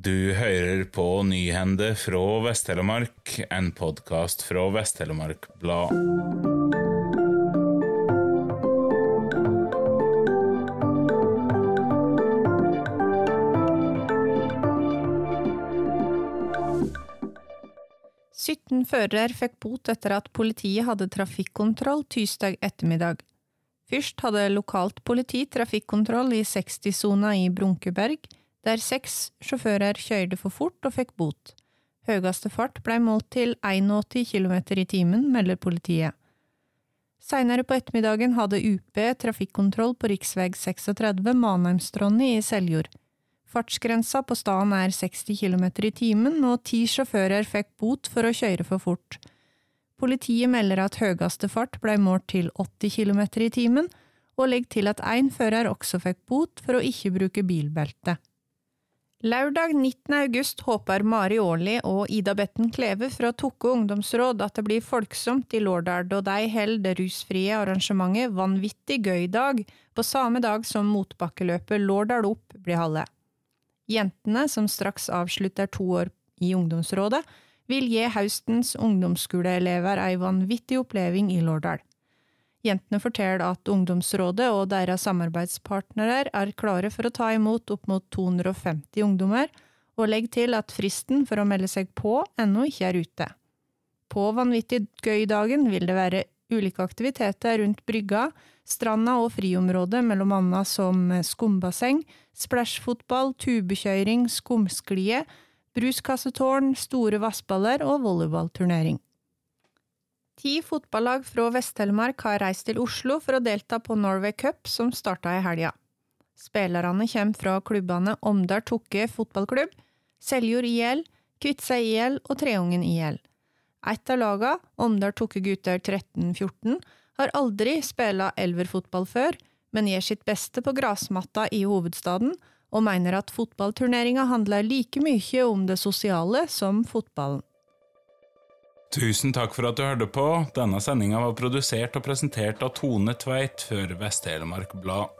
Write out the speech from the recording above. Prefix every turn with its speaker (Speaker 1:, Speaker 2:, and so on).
Speaker 1: Du hører på Nyhende fra Vest-Telemark, en podkast fra Vest-Telemark Blad.
Speaker 2: Sytten førere fikk bot etter at politiet hadde trafikkontroll tirsdag ettermiddag. Først hadde lokalt politi trafikkontroll i 60-sona i Brunkeberg, der seks sjåfører kjørte for fort og fikk bot. Høyeste fart ble målt til 81 km i timen, melder politiet. Seinere på ettermiddagen hadde UP trafikkontroll på rv. 36 Manheimstronni i Seljord. Fartsgrensa på staden er 60 km i timen, og ti sjåfører fikk bot for å kjøre for fort. Politiet melder at høyeste fart ble målt til 80 km i timen, og legger til at én fører også fikk bot for å ikke bruke bilbelte. Lørdag 19. august håper Mari Aarli og Ida Betten Kleve fra Tokke ungdomsråd at det blir folksomt i Lårdal da de holder det rusfrie arrangementet Vanvittig gøy dag på samme dag som motbakkeløpet Lårdal opp blir holdt. Jentene, som straks avslutter to år i ungdomsrådet, vil gi høstens ungdomsskoleelever ei vanvittig oppleving i Lårdal. Jentene forteller at ungdomsrådet og deres samarbeidspartnere er klare for å ta imot opp mot 250 ungdommer, og legg til at fristen for å melde seg på ennå ikke er ute. På Vanvittig gøy-dagen vil det være ulike aktiviteter rundt brygga, stranda og friområdet, mellom annet som skumbasseng, splashfotball, tubekjøring, skumsklie, bruskassetårn, store vassballer og volleyballturnering. Ti fotballag fra Vest-Telemark har reist til Oslo for å delta på Norway Cup, som starta i helga. Spillerne kommer fra klubbene Omdal Tokke fotballklubb, Seljord IL, Kviteseid IL og Treungen IL. Et av lagene, Omdal Tokke gutter 13-14, har aldri spilla elverfotball før, men gjør sitt beste på grasmatta i hovedstaden, og mener at fotballturneringa handler like mye om det sosiale som fotballen.
Speaker 1: Tusen takk for at du hørte på. Denne sendinga var produsert og presentert av Tone Tveit for Vest-Telemark Blad.